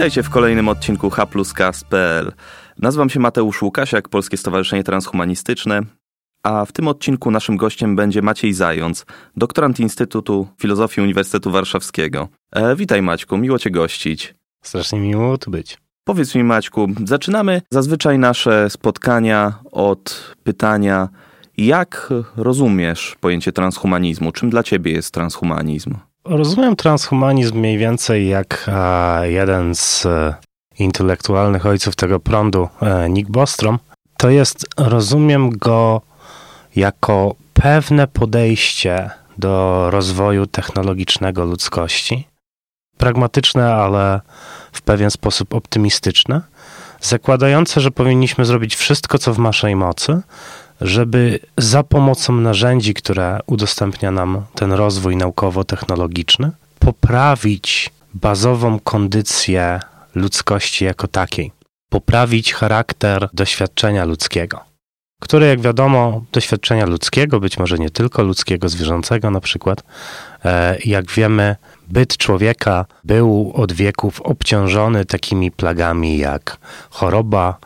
Witajcie w kolejnym odcinku H Cast.pl. Nazywam się Mateusz Łukasiak, Polskie Stowarzyszenie Transhumanistyczne, a w tym odcinku naszym gościem będzie Maciej Zając, doktorant Instytutu Filozofii Uniwersytetu Warszawskiego. E, witaj Maćku, miło Cię gościć. Strasznie miło tu być. Powiedz mi Maćku, zaczynamy zazwyczaj nasze spotkania od pytania, jak rozumiesz pojęcie transhumanizmu? Czym dla Ciebie jest transhumanizm? Rozumiem transhumanizm mniej więcej jak jeden z e, intelektualnych ojców tego prądu, e, Nick Bostrom. To jest, rozumiem go jako pewne podejście do rozwoju technologicznego ludzkości. Pragmatyczne, ale w pewien sposób optymistyczne, zakładające, że powinniśmy zrobić wszystko, co w naszej mocy, żeby za pomocą narzędzi, które udostępnia nam ten rozwój naukowo-technologiczny, poprawić bazową kondycję ludzkości jako takiej, poprawić charakter doświadczenia ludzkiego, które, jak wiadomo, doświadczenia ludzkiego, być może nie tylko ludzkiego, zwierzęcego na przykład, e, jak wiemy, byt człowieka był od wieków obciążony takimi plagami jak choroba,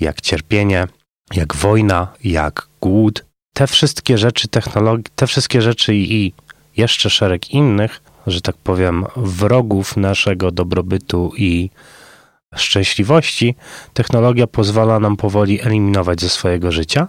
jak cierpienie, jak wojna, jak głód. Te wszystkie rzeczy technologii, te wszystkie rzeczy i jeszcze szereg innych, że tak powiem, wrogów naszego dobrobytu i szczęśliwości, technologia pozwala nam powoli eliminować ze swojego życia,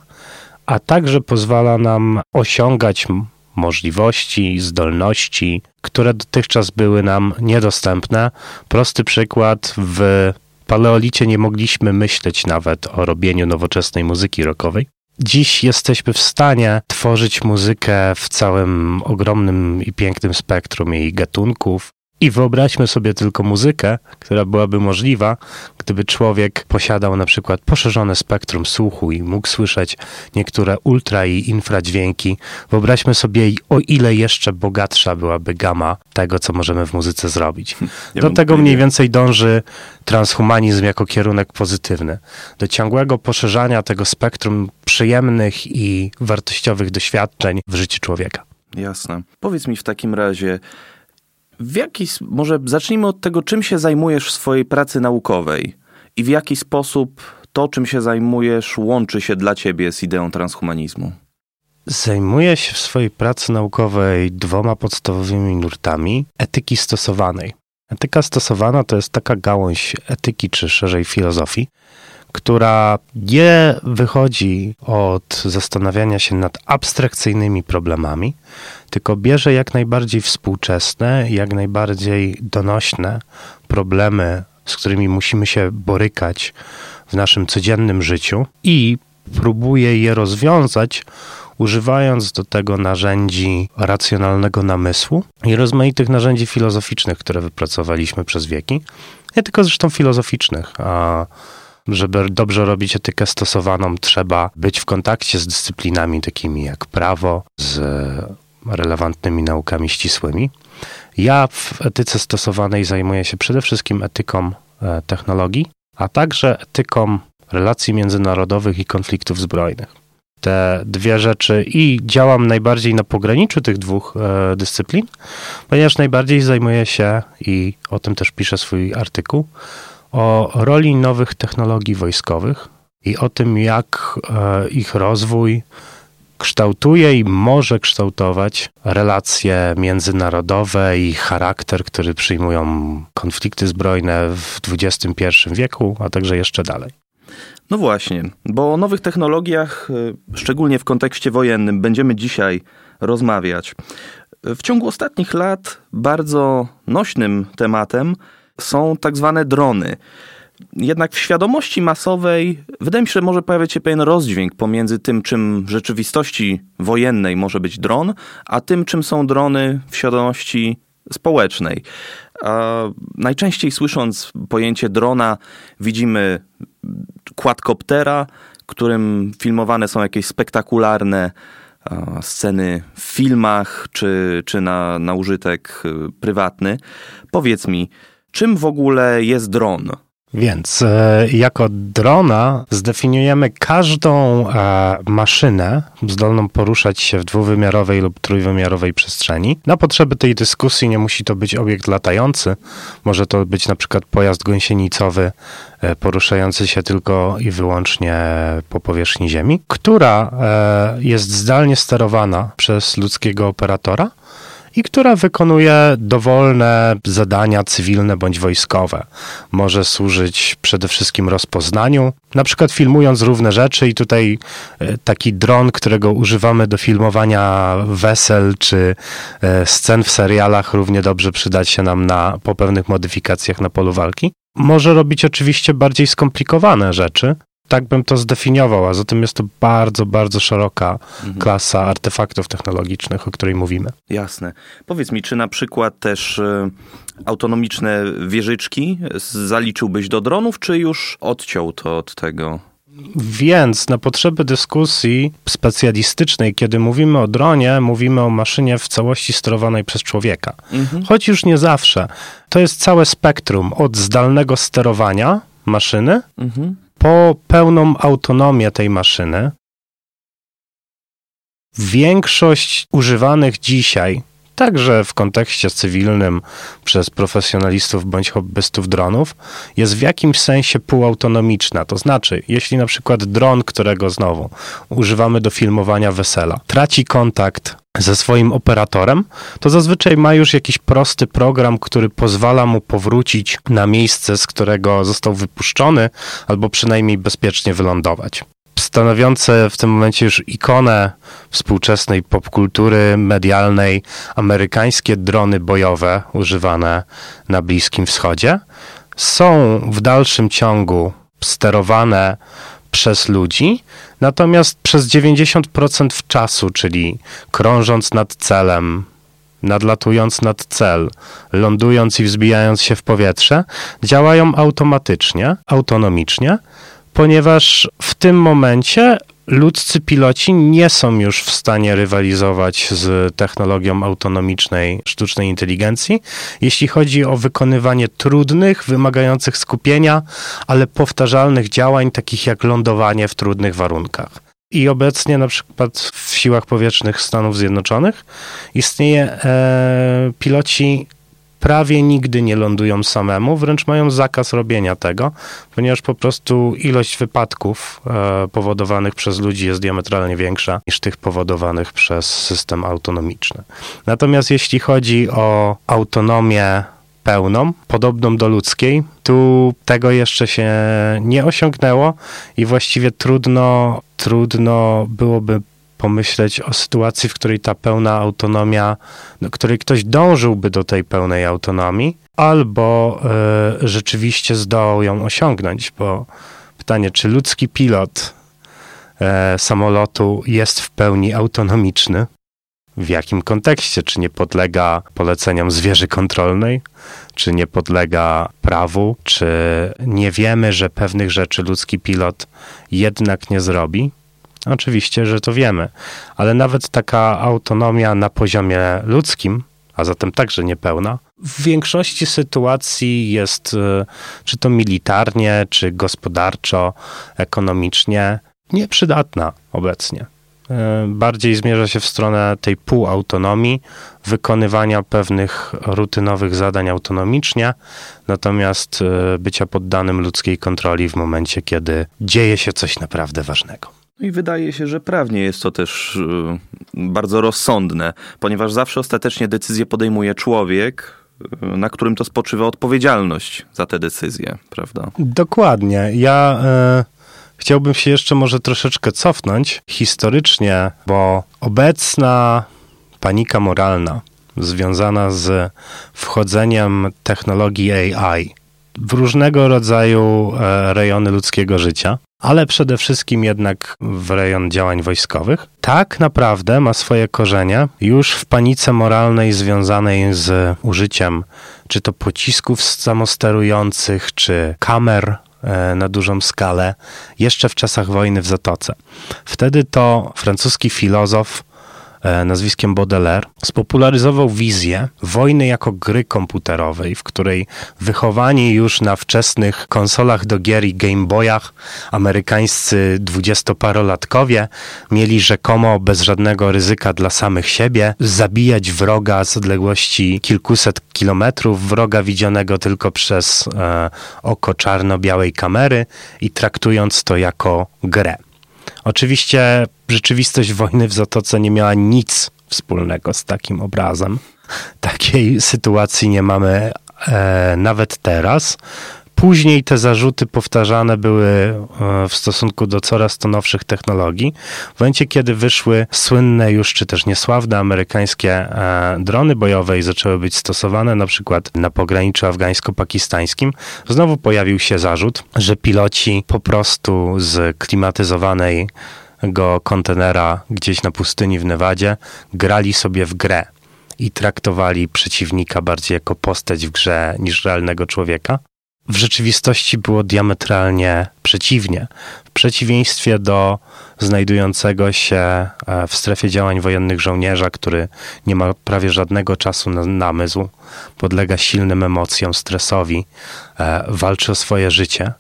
a także pozwala nam osiągać możliwości, zdolności, które dotychczas były nam niedostępne. Prosty przykład w paleolicie nie mogliśmy myśleć nawet o robieniu nowoczesnej muzyki rockowej. Dziś jesteśmy w stanie tworzyć muzykę w całym ogromnym i pięknym spektrum jej gatunków, i wyobraźmy sobie tylko muzykę, która byłaby możliwa, gdyby człowiek posiadał na przykład poszerzone spektrum słuchu i mógł słyszeć niektóre ultra i infradźwięki. Wyobraźmy sobie, o ile jeszcze bogatsza byłaby gama tego, co możemy w muzyce zrobić. Do tego mniej więcej dąży transhumanizm jako kierunek pozytywny. Do ciągłego poszerzania tego spektrum przyjemnych i wartościowych doświadczeń w życiu człowieka. Jasne. Powiedz mi w takim razie, w jaki, może zacznijmy od tego, czym się zajmujesz w swojej pracy naukowej i w jaki sposób to, czym się zajmujesz, łączy się dla ciebie z ideą transhumanizmu? Zajmuję się w swojej pracy naukowej dwoma podstawowymi nurtami etyki stosowanej. Etyka stosowana to jest taka gałąź etyki, czy szerzej filozofii, która nie wychodzi od zastanawiania się nad abstrakcyjnymi problemami, tylko bierze jak najbardziej współczesne, jak najbardziej donośne problemy, z którymi musimy się borykać w naszym codziennym życiu i próbuje je rozwiązać, używając do tego narzędzi racjonalnego namysłu i rozmaitych narzędzi filozoficznych, które wypracowaliśmy przez wieki. Nie tylko zresztą filozoficznych, a żeby dobrze robić etykę stosowaną, trzeba być w kontakcie z dyscyplinami takimi jak prawo, z relevantnymi naukami ścisłymi. Ja w etyce stosowanej zajmuję się przede wszystkim etyką e, technologii, a także etyką relacji międzynarodowych i konfliktów zbrojnych. Te dwie rzeczy i działam najbardziej na pograniczu tych dwóch e, dyscyplin, ponieważ najbardziej zajmuję się i o tym też piszę swój artykuł o roli nowych technologii wojskowych i o tym, jak e, ich rozwój kształtuje i może kształtować relacje międzynarodowe i charakter, który przyjmują konflikty zbrojne w XXI wieku, a także jeszcze dalej. No właśnie, bo o nowych technologiach, e, szczególnie w kontekście wojennym, będziemy dzisiaj rozmawiać. W ciągu ostatnich lat bardzo nośnym tematem są tak zwane drony. Jednak w świadomości masowej wydaje mi się, że może pojawiać się pewien rozdźwięk pomiędzy tym, czym w rzeczywistości wojennej może być dron, a tym, czym są drony w świadomości społecznej. A najczęściej słysząc pojęcie drona, widzimy quadcoptera, którym filmowane są jakieś spektakularne sceny w filmach czy, czy na, na użytek y, prywatny. Powiedz mi, Czym w ogóle jest dron? Więc e, jako drona zdefiniujemy każdą e, maszynę zdolną poruszać się w dwuwymiarowej lub trójwymiarowej przestrzeni. Na potrzeby tej dyskusji nie musi to być obiekt latający. Może to być na przykład pojazd gąsienicowy e, poruszający się tylko i wyłącznie po powierzchni Ziemi, która jest zdalnie sterowana przez ludzkiego operatora i która wykonuje dowolne zadania cywilne bądź wojskowe. Może służyć przede wszystkim rozpoznaniu, na przykład filmując równe rzeczy i tutaj e, taki dron, którego używamy do filmowania wesel czy e, scen w serialach równie dobrze przydać się nam na, po pewnych modyfikacjach na polu walki. Może robić oczywiście bardziej skomplikowane rzeczy, tak bym to zdefiniował, a zatem jest to bardzo, bardzo szeroka mhm. klasa artefaktów technologicznych, o której mówimy. Jasne. Powiedz mi, czy na przykład też y, autonomiczne wieżyczki zaliczyłbyś do dronów, czy już odciął to od tego? Więc na potrzeby dyskusji specjalistycznej, kiedy mówimy o dronie, mówimy o maszynie w całości sterowanej przez człowieka. Mhm. Choć już nie zawsze. To jest całe spektrum od zdalnego sterowania maszyny mhm po pełną autonomię tej maszyny, większość używanych dzisiaj, także w kontekście cywilnym przez profesjonalistów bądź hobbystów dronów, jest w jakimś sensie półautonomiczna. To znaczy, jeśli na przykład dron, którego znowu używamy do filmowania wesela, traci kontakt ze swoim operatorem, to zazwyczaj ma już jakiś prosty program, który pozwala mu powrócić na miejsce, z którego został wypuszczony, albo przynajmniej bezpiecznie wylądować. Stanowiące w tym momencie już ikonę współczesnej popkultury medialnej amerykańskie drony bojowe używane na Bliskim Wschodzie są w dalszym ciągu sterowane przez ludzi, natomiast przez 90% czasu, czyli krążąc nad celem, nadlatując nad cel, lądując i wzbijając się w powietrze, działają automatycznie, autonomicznie, ponieważ w tym momencie ludzcy piloci nie są już w stanie rywalizować z technologią autonomicznej sztucznej inteligencji, jeśli chodzi o wykonywanie trudnych, wymagających skupienia, ale powtarzalnych działań, takich jak lądowanie w trudnych warunkach. I obecnie na przykład w siłach powietrznych Stanów Zjednoczonych istnieje e, piloci prawie nigdy nie lądują samemu, wręcz mają zakaz robienia tego, ponieważ po prostu ilość wypadków e, powodowanych przez ludzi jest diametralnie większa niż tych powodowanych przez system autonomiczny. Natomiast jeśli chodzi o autonomię pełną, podobną do ludzkiej, tu tego jeszcze się nie osiągnęło i właściwie trudno, trudno byłoby pomyśleć o sytuacji, w której ta pełna autonomia, do której ktoś dążyłby do tej pełnej autonomii, albo y, rzeczywiście zdołał ją osiągnąć, bo pytanie, czy ludzki pilot y, samolotu jest w pełni autonomiczny? W jakim kontekście? Czy nie podlega poleceniom zwierzy kontrolnej? Czy nie podlega prawu? Czy nie wiemy, że pewnych rzeczy ludzki pilot jednak nie zrobi? Oczywiście, że to wiemy, ale nawet taka autonomia na poziomie ludzkim, a zatem także niepełna, w większości sytuacji jest, e, czy to militarnie, czy gospodarczo, ekonomicznie, nieprzydatna obecnie. E, bardziej zmierza się w stronę tej półautonomii, wykonywania pewnych rutynowych zadań autonomicznie, natomiast e, bycia poddanym ludzkiej kontroli w momencie, kiedy dzieje się coś naprawdę ważnego. No i wydaje się, że prawnie jest to też y, bardzo rozsądne, ponieważ zawsze ostatecznie decyzję podejmuje człowiek, y, na którym to spoczywa odpowiedzialność za te decyzje, prawda? Dokładnie. Ja e, chciałbym się jeszcze może troszeczkę cofnąć historycznie, bo obecna panika moralna związana z wchodzeniem technologii AI w różnego rodzaju e, rejony ludzkiego życia ale przede wszystkim jednak w rejon działań wojskowych, tak naprawdę ma swoje korzenie już w panice moralnej związanej z użyciem czy to pocisków samosterujących, czy kamer e, na dużą skalę, jeszcze w czasach wojny w Zatoce. Wtedy to francuski filozof nazwiskiem Baudelaire, spopularyzował wizję wojny jako gry komputerowej, w której wychowani już na wczesnych konsolach do gier i Game Boyach amerykańscy dwudziestoparolatkowie mieli rzekomo bez żadnego ryzyka dla samych siebie zabijać wroga z odległości kilkuset kilometrów, wroga widzianego tylko przez e, oko czarno-białej kamery i traktując to jako grę. Oczywiście rzeczywistość wojny w Zatoce nie miała nic wspólnego z takim obrazem. Takiej sytuacji nie mamy e, nawet teraz. Później te zarzuty powtarzane były e, w stosunku do coraz to nowszych technologii. W momencie, kiedy wyszły słynne już, czy też niesławne amerykańskie e, drony bojowe i zaczęły być stosowane na przykład na pograniczu afgańsko-pakistańskim, znowu pojawił się zarzut, że piloci po prostu z klimatyzowanej go kontenera gdzieś na pustyni w Nevadzie grali sobie w grę i traktowali przeciwnika bardziej jako postać w grze niż realnego człowieka. W rzeczywistości było diametralnie przeciwnie. W przeciwieństwie do znajdującego się e, w strefie działań wojennych żołnierza, który nie ma prawie żadnego czasu na namysł, podlega silnym emocjom, stresowi, e, walczy o swoje życie.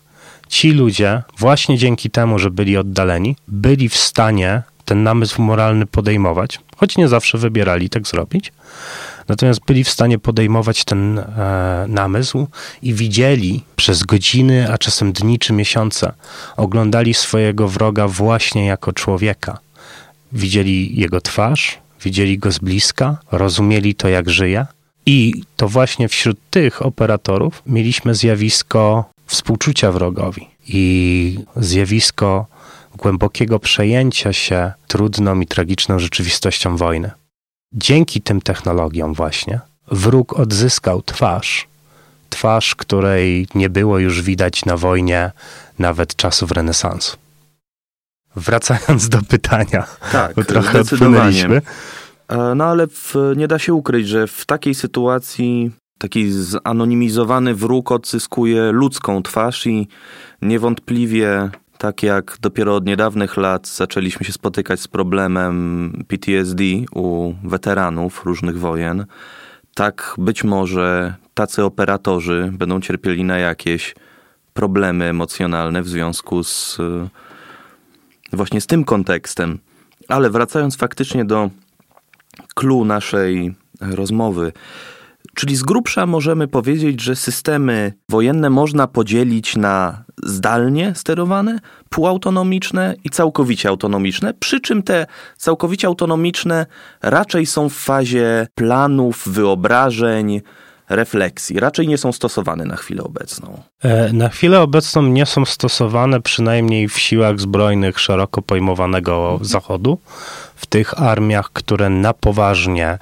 Ci ludzie, właśnie dzięki temu, że byli oddaleni, byli w stanie ten namysł moralny podejmować, choć nie zawsze wybierali tak zrobić, Natomiast byli w stanie podejmować ten e, namysł i widzieli przez godziny, a czasem dni czy miesiące, oglądali swojego wroga właśnie jako człowieka. Widzieli jego twarz, widzieli go z bliska, rozumieli to, jak żyje. I to właśnie wśród tych operatorów mieliśmy zjawisko współczucia wrogowi i zjawisko głębokiego przejęcia się trudną i tragiczną rzeczywistością wojny dzięki tym technologiom właśnie wróg odzyskał twarz, twarz, której nie było już widać na wojnie nawet czasów renesansu. Wracając do pytania, tak, bo trochę odpłynęliśmy. E, no ale w, nie da się ukryć, że w takiej sytuacji taki zanonimizowany wróg odzyskuje ludzką twarz i niewątpliwie tak jak dopiero od niedawnych lat zaczęliśmy się spotykać z problemem PTSD u weteranów różnych wojen, tak być może tacy operatorzy będą cierpieli na jakieś problemy emocjonalne w związku z właśnie z tym kontekstem. Ale wracając faktycznie do clue naszej rozmowy, Czyli z grubsza możemy powiedzieć, że systemy wojenne można podzielić na zdalnie sterowane, półautonomiczne i całkowicie autonomiczne, przy czym te całkowicie autonomiczne raczej są w fazie planów, wyobrażeń, refleksji. Raczej nie są stosowane na chwilę obecną. E, na chwilę obecną nie są stosowane przynajmniej w siłach zbrojnych szeroko pojmowanego Zachodu, w tych armiach, które na poważnie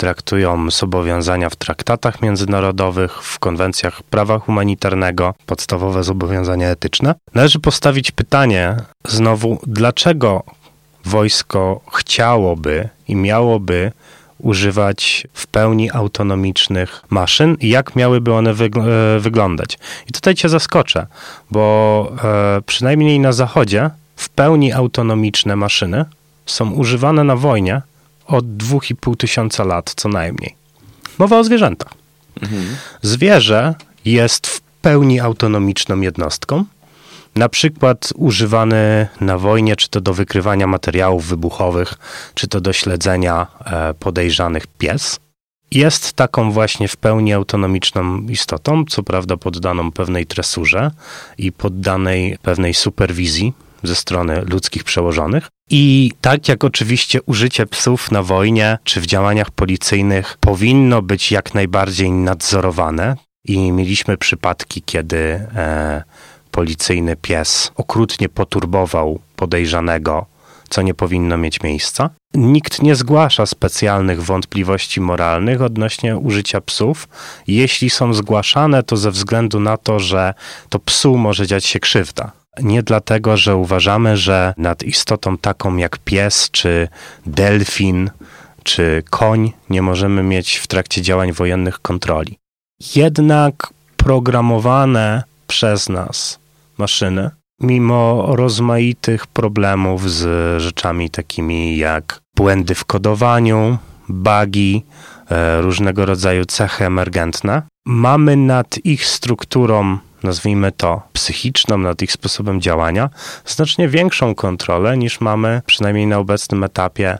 traktują zobowiązania w traktatach międzynarodowych, w konwencjach prawa humanitarnego, podstawowe zobowiązania etyczne. Należy postawić pytanie znowu, dlaczego wojsko chciałoby i miałoby używać w pełni autonomicznych maszyn i jak miałyby one e, wyglądać. I tutaj cię zaskoczę, bo e, przynajmniej na Zachodzie w pełni autonomiczne maszyny są używane na wojnie od 2,5 tysiąca lat co najmniej. Mowa o zwierzętach. Mhm. Zwierzę jest w pełni autonomiczną jednostką, na przykład używany na wojnie, czy to do wykrywania materiałów wybuchowych, czy to do śledzenia e, podejrzanych pies. Jest taką właśnie w pełni autonomiczną istotą, co prawda poddaną pewnej tresurze i poddanej pewnej superwizji ze strony ludzkich przełożonych. I tak jak oczywiście użycie psów na wojnie czy w działaniach policyjnych powinno być jak najbardziej nadzorowane, i mieliśmy przypadki, kiedy e, policyjny pies okrutnie poturbował podejrzanego, co nie powinno mieć miejsca. Nikt nie zgłasza specjalnych wątpliwości moralnych odnośnie użycia psów. Jeśli są zgłaszane, to ze względu na to, że to psu może dziać się krzywda. Nie dlatego, że uważamy, że nad istotą taką jak pies, czy delfin, czy koń nie możemy mieć w trakcie działań wojennych kontroli. Jednak programowane przez nas maszyny, mimo rozmaitych problemów z rzeczami takimi jak błędy w kodowaniu, bugi, e, różnego rodzaju cechy emergentne. Mamy nad ich strukturą, nazwijmy to psychiczną, nad ich sposobem działania, znacznie większą kontrolę niż mamy, przynajmniej na obecnym etapie,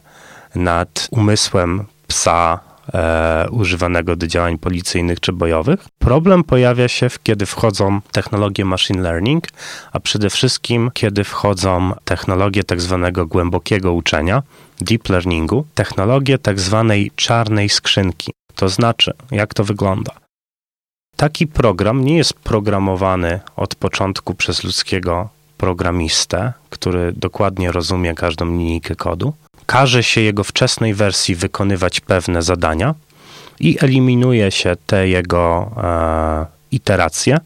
nad umysłem psa e, używanego do działań policyjnych czy bojowych. Problem pojawia się, kiedy wchodzą technologie machine learning, a przede wszystkim, kiedy wchodzą technologie tak zwanego głębokiego uczenia, deep learningu, technologie tak zwanej czarnej skrzynki. To znaczy, jak to wygląda? Taki program nie jest programowany od początku przez ludzkiego programistę, który dokładnie rozumie każdą linijkę kodu, każe się jego wczesnej wersji wykonywać pewne zadania i eliminuje się te jego e, iteracje,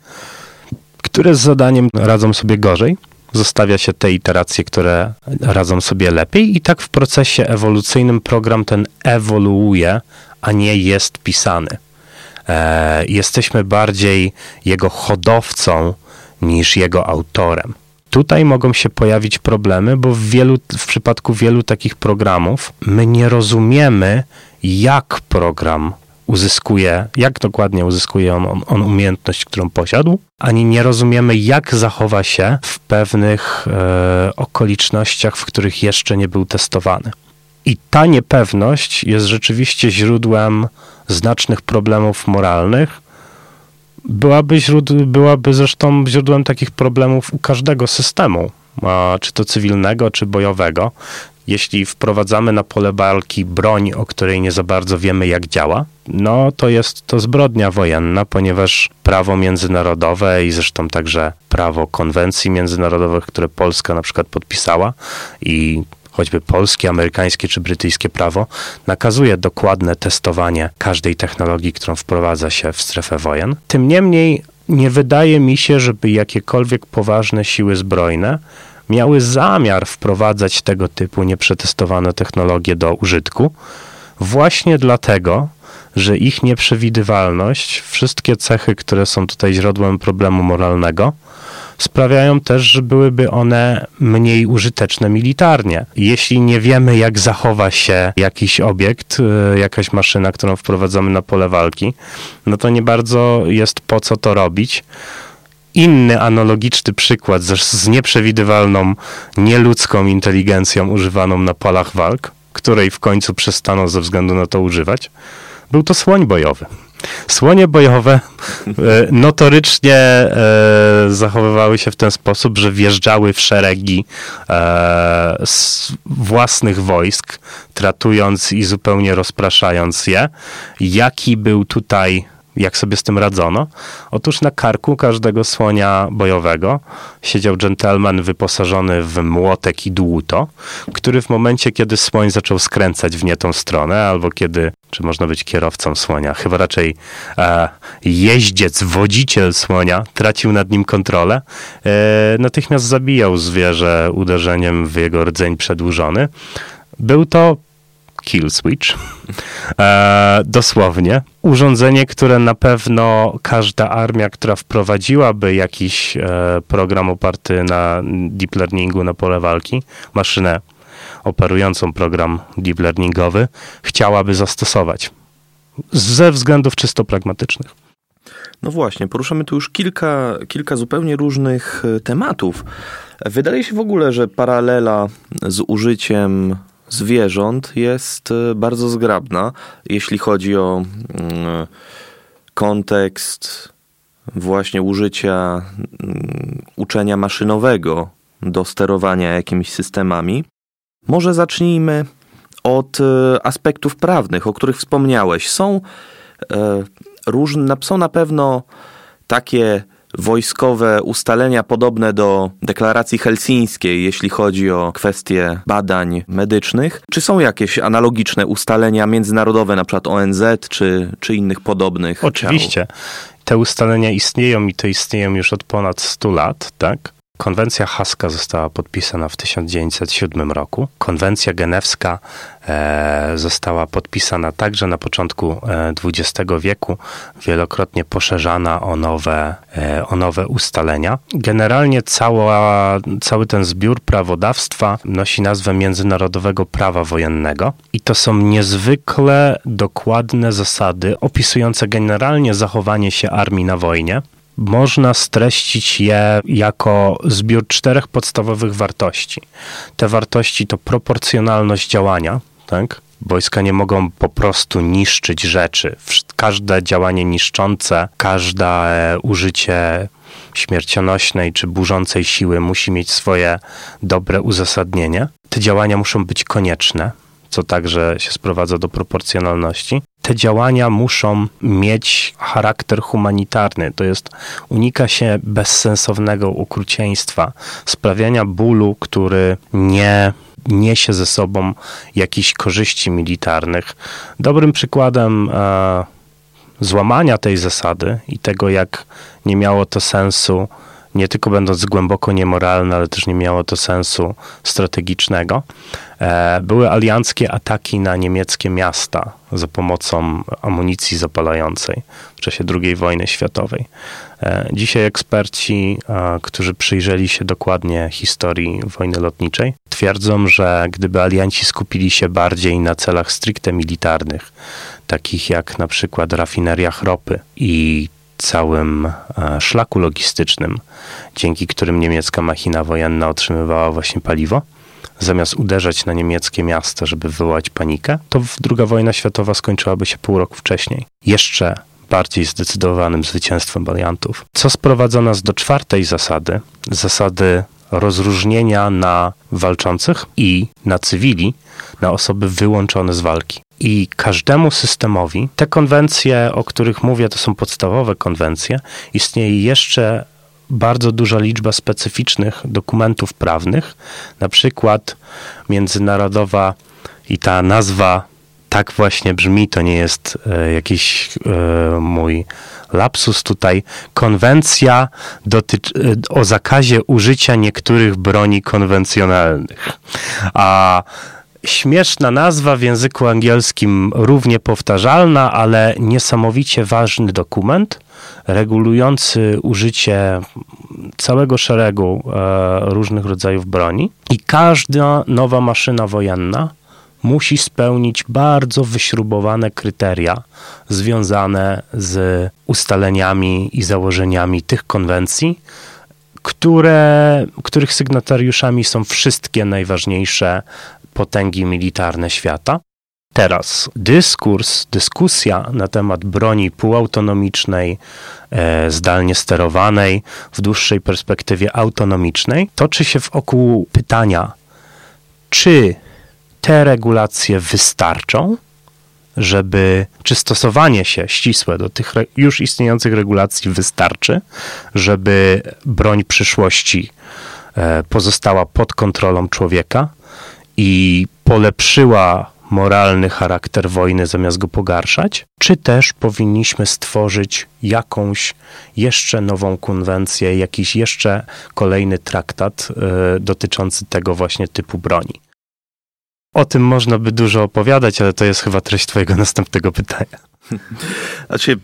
które z zadaniem radzą sobie gorzej. Zostawia się te iteracje, które radzą sobie lepiej, i tak w procesie ewolucyjnym program ten ewoluuje, a nie jest pisany. E, jesteśmy bardziej jego hodowcą niż jego autorem. Tutaj mogą się pojawić problemy, bo w, wielu, w przypadku wielu takich programów my nie rozumiemy, jak program uzyskuje, jak dokładnie uzyskuje on, on, umiejętność, którą posiadł, ani nie rozumiemy, jak zachowa się w pewnych e, okolicznościach, w których jeszcze nie był testowany. I ta niepewność jest rzeczywiście źródłem znacznych problemów moralnych, byłaby, źród- byłaby zresztą źródłem takich problemów u każdego systemu, czy to cywilnego, czy bojowego. Jeśli wprowadzamy na pole walki broń, o której nie za bardzo wiemy, jak działa, no to jest to zbrodnia wojenna, ponieważ prawo międzynarodowe i zresztą także prawo konwencji międzynarodowych, które Polska na przykład podpisała i choćby polskie, amerykańskie czy brytyjskie prawo, nakazuje dokładne testowanie każdej technologii, którą wprowadza się w strefę wojen. Tym niemniej nie wydaje mi się, żeby jakiekolwiek poważne siły zbrojne miały zamiar wprowadzać tego typu nieprzetestowane technologie do użytku, właśnie dlatego, że ich nieprzewidywalność, wszystkie cechy, które są tutaj źródłem problemu moralnego, sprawiają też, że byłyby one mniej użyteczne militarnie. Jeśli nie wiemy, jak zachowa się jakiś obiekt, e, jakaś maszyna, którą wprowadzamy na pole walki, no to nie bardzo jest po co to robić inny analogiczny przykład z, z nieprzewidywalną, nieludzką inteligencją używaną na polach walk, której w końcu przestano ze względu na to używać, był to słoń bojowy. Słonie bojowe e, notorycznie e, zachowywały się w ten sposób, że wjeżdżały w szeregi e, własnych wojsk, tratując i zupełnie rozpraszając je. Jaki był tutaj jak sobie z tym radzono? Otóż na karku każdego słonia bojowego siedział dżentelmen wyposażony w młotek i dłuto, który w momencie, kiedy słoń zaczął skręcać w nie tą stronę, albo kiedy, czy można być kierowcą słonia, chyba raczej e, jeździec, wodziciel słonia tracił nad nim kontrolę, e, natychmiast zabijał zwierzę uderzeniem w jego rdzeń przedłużony. Był to kill switch. E, dosłownie. Urządzenie, które na pewno każda armia, która wprowadziłaby jakiś e, program oparty na deep learningu na pole walki, maszynę operującą program deep learningowy, chciałaby zastosować. Ze względów czysto pragmatycznych. No właśnie, poruszamy tu już kilka, kilka zupełnie różnych e, tematów. Wydaje się w ogóle, że paralela z użyciem zwierząt jest e, bardzo zgrabna, jeśli chodzi o mm, kontekst właśnie użycia mm, uczenia maszynowego do sterowania jakimiś systemami. Może zacznijmy od e, aspektów prawnych, o których wspomniałeś. Są e, różne, są na pewno takie wojskowe ustalenia podobne do deklaracji helsińskiej, jeśli chodzi o kwestie badań medycznych? Czy są jakieś analogiczne ustalenia międzynarodowe, na przykład ONZ czy, czy innych podobnych? Oczywiście. Ciał? Te ustalenia istnieją i to istnieją już od ponad 100 lat, tak? Konwencja haska została podpisana w 1907 roku. Konwencja genewska e, została podpisana także na początku XX e, wieku, wielokrotnie poszerzana o nowe, e, o nowe ustalenia. Generalnie cała, cały ten zbiór prawodawstwa nosi nazwę Międzynarodowego Prawa Wojennego i to są niezwykle dokładne zasady opisujące generalnie zachowanie się armii na wojnie można streścić je jako zbiór czterech podstawowych wartości. Te wartości to proporcjonalność działania, tak? Wojska nie mogą po prostu niszczyć rzeczy. Każde działanie niszczące, każde użycie śmiercionośnej czy burzącej siły musi mieć swoje dobre uzasadnienie. Te działania muszą być konieczne, co także się sprowadza do proporcjonalności. Te działania muszą mieć charakter humanitarny, to jest unika się bezsensownego okrucieństwa, sprawiania bólu, który nie niesie ze sobą jakichś korzyści militarnych. Dobrym przykładem e, złamania tej zasady i tego, jak nie miało to sensu nie tylko będąc głęboko niemoralne, ale też nie miało to sensu strategicznego. E, były alianckie ataki na niemieckie miasta za pomocą amunicji zapalającej w czasie II wojny światowej. E, dzisiaj eksperci, którzy przyjrzeli się dokładnie historii wojny lotniczej, twierdzą, że gdyby alianci skupili się bardziej na celach stricte militarnych, takich jak na przykład rafineria ropy i całym e, szlaku logistycznym, dzięki którym niemiecka machina wojenna otrzymywała właśnie paliwo, zamiast uderzać na niemieckie miasta, żeby wywołać panikę, to II wojna światowa skończyłaby się pół roku wcześniej. Jeszcze bardziej zdecydowanym zwycięstwem aliantów. Co sprowadza nas do czwartej zasady, zasady rozróżnienia na walczących i na cywili, na osoby wyłączone z walki. I każdemu systemowi, te konwencje, o których mówię, to są podstawowe konwencje, istnieje jeszcze bardzo duża liczba specyficznych dokumentów prawnych, na przykład międzynarodowa i ta nazwa tak właśnie brzmi, to nie jest e, jakiś e, mój lapsus tutaj. Konwencja dotyczy, e, o zakazie użycia niektórych broni konwencjonalnych. A śmieszna nazwa w języku angielskim, równie powtarzalna, ale niesamowicie ważny dokument regulujący użycie całego szeregu różnych rodzajów broni. I każda nowa maszyna wojenna musi spełnić bardzo wyśrubowane kryteria związane z ustaleniami i założeniami tych konwencji, które, których sygnatariuszami są wszystkie najważniejsze potęgi militarne świata. Teraz dyskurs, dyskusja na temat broni półautonomicznej, e, zdalnie sterowanej, w dłuższej perspektywie autonomicznej, toczy się wokół pytania, czy te regulacje wystarczą, żeby, czy stosowanie się ścisłe do tych już istniejących regulacji wystarczy, żeby broń przyszłości e, pozostała pod kontrolą człowieka i polepszyła moralny charakter wojny zamiast go pogarszać, czy też powinniśmy stworzyć jakąś jeszcze nową konwencję, jakiś jeszcze kolejny traktat y, dotyczący tego właśnie typu broni. O tym można by dużo opowiadać, ale to jest chyba treść Twojego następnego pytania. Znaczy,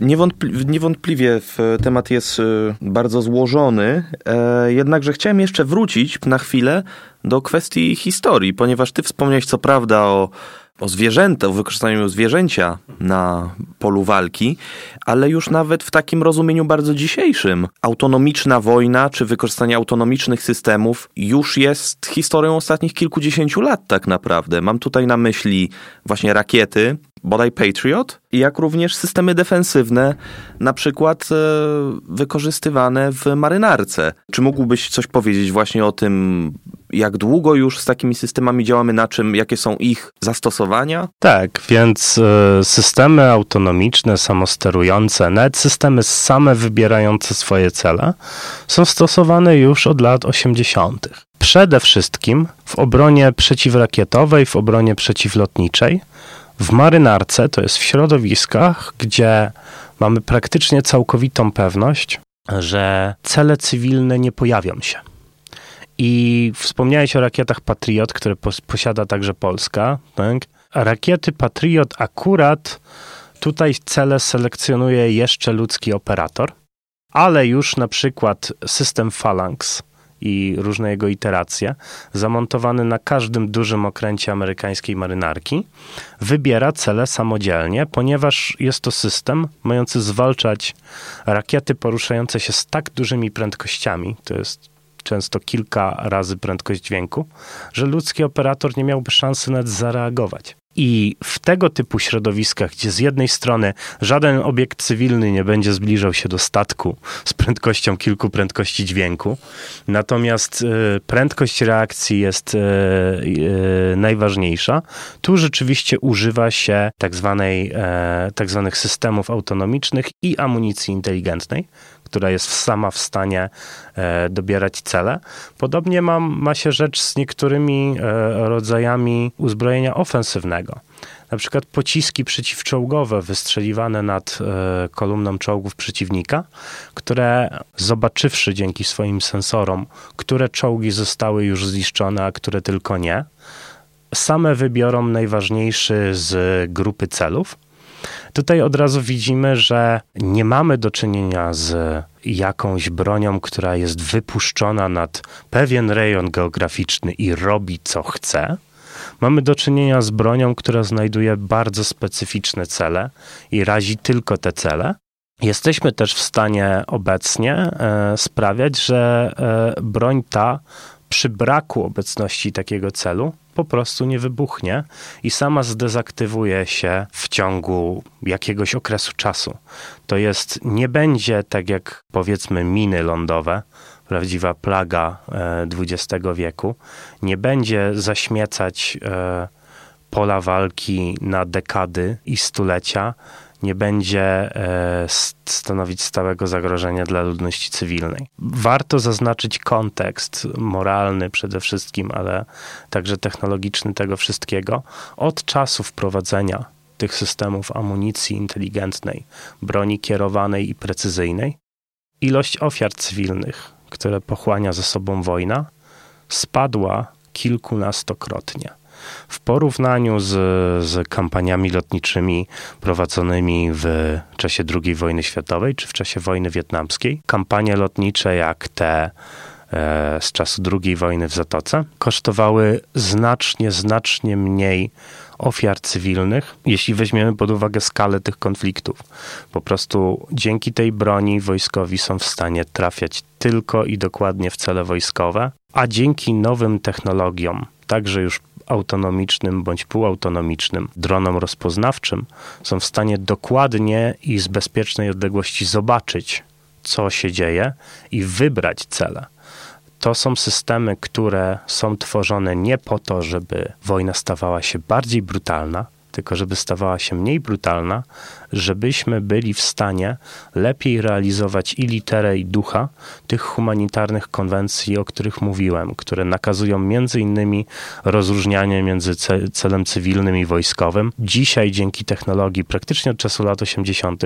niewątpli niewątpliwie temat jest y, bardzo złożony, e, jednakże chciałem jeszcze wrócić na chwilę do kwestii historii, ponieważ ty wspomniałeś co prawda o o zwierzęta, o wykorzystaniu zwierzęcia na polu walki, ale już nawet w takim rozumieniu bardzo dzisiejszym. Autonomiczna wojna czy wykorzystanie autonomicznych systemów już jest historią ostatnich kilkudziesięciu lat tak naprawdę. Mam tutaj na myśli właśnie rakiety, bodaj Patriot, jak również systemy defensywne, na przykład e, wykorzystywane w marynarce. Czy mógłbyś coś powiedzieć właśnie o tym, jak długo już z takimi systemami działamy, na czym, jakie są ich zastosowania? Tak, więc e, systemy autonomiczne, samosterujące, nawet systemy same wybierające swoje cele są stosowane już od lat 80. Przede wszystkim w obronie przeciwrakietowej, w obronie przeciwlotniczej, w marynarce, to jest w środowiskach, gdzie mamy praktycznie całkowitą pewność, że cele cywilne nie pojawią się. I wspomniałeś o rakietach Patriot, które posiada także Polska. Tak? Rakiety Patriot akurat tutaj cele selekcjonuje jeszcze ludzki operator, ale już na przykład system Phalanx i różne jego iteracje, zamontowany na każdym dużym okręcie amerykańskiej marynarki, wybiera cele samodzielnie, ponieważ jest to system mający zwalczać rakiety poruszające się z tak dużymi prędkościami, to jest często kilka razy prędkość dźwięku, że ludzki operator nie miałby szansy nawet zareagować. I w tego typu środowiskach, gdzie z jednej strony żaden obiekt cywilny nie będzie zbliżał się do statku z prędkością kilku prędkości dźwięku, natomiast e, prędkość reakcji jest e, e, najważniejsza, tu rzeczywiście używa się tak, zwanej, tak zwanych systemów autonomicznych i amunicji inteligentnej, która jest sama w stanie e, dobierać cele. Podobnie ma, ma się rzecz z niektórymi e, rodzajami uzbrojenia ofensywnego. Na przykład pociski przeciwczołgowe wystrzeliwane nad e, kolumną czołgów przeciwnika, które zobaczywszy dzięki swoim sensorom, które czołgi zostały już zniszczone, a które tylko nie, same wybiorą najważniejszy z grupy celów Tutaj od razu widzimy, że nie mamy do czynienia z jakąś bronią, która jest wypuszczona nad pewien rejon geograficzny i robi co chce. Mamy do czynienia z bronią, która znajduje bardzo specyficzne cele i razi tylko te cele. Jesteśmy też w stanie obecnie e, sprawiać, że e, broń ta przy braku obecności takiego celu po prostu nie wybuchnie i sama zdezaktywuje się w ciągu jakiegoś okresu czasu. To jest, nie będzie tak jak powiedzmy miny lądowe, prawdziwa plaga XX e, wieku, nie będzie zaśmiecać e, pola walki na dekady i stulecia, nie będzie e, stanowić stałego zagrożenia dla ludności cywilnej. Warto zaznaczyć kontekst moralny przede wszystkim, ale także technologiczny tego wszystkiego. Od czasu wprowadzenia tych systemów amunicji inteligentnej, broni kierowanej i precyzyjnej, ilość ofiar cywilnych, które pochłania ze sobą wojna, spadła kilkunastokrotnie. W porównaniu z, z kampaniami lotniczymi prowadzonymi w czasie II wojny światowej czy w czasie wojny wietnamskiej, kampanie lotnicze jak te e, z czasu II wojny w Zatoce kosztowały znacznie, znacznie mniej ofiar cywilnych, jeśli weźmiemy pod uwagę skalę tych konfliktów. Po prostu dzięki tej broni wojskowi są w stanie trafiać tylko i dokładnie w cele wojskowe, a dzięki nowym technologiom, także już autonomicznym bądź półautonomicznym dronom rozpoznawczym są w stanie dokładnie i z bezpiecznej odległości zobaczyć, co się dzieje i wybrać cele. To są systemy, które są tworzone nie po to, żeby wojna stawała się bardziej brutalna, tylko żeby stawała się mniej brutalna, żebyśmy byli w stanie lepiej realizować i literę, i ducha tych humanitarnych konwencji, o których mówiłem, które nakazują między innymi rozróżnianie między celem cywilnym i wojskowym. Dzisiaj dzięki technologii, praktycznie od czasu lat 80.,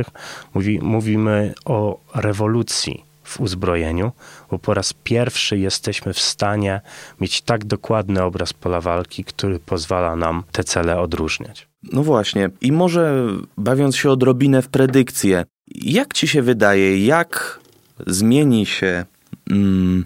mówi, mówimy o rewolucji w uzbrojeniu, bo po raz pierwszy jesteśmy w stanie mieć tak dokładny obraz pola walki, który pozwala nam te cele odróżniać. No właśnie. I może bawiąc się odrobinę w predykcję, jak ci się wydaje, jak zmieni się mm,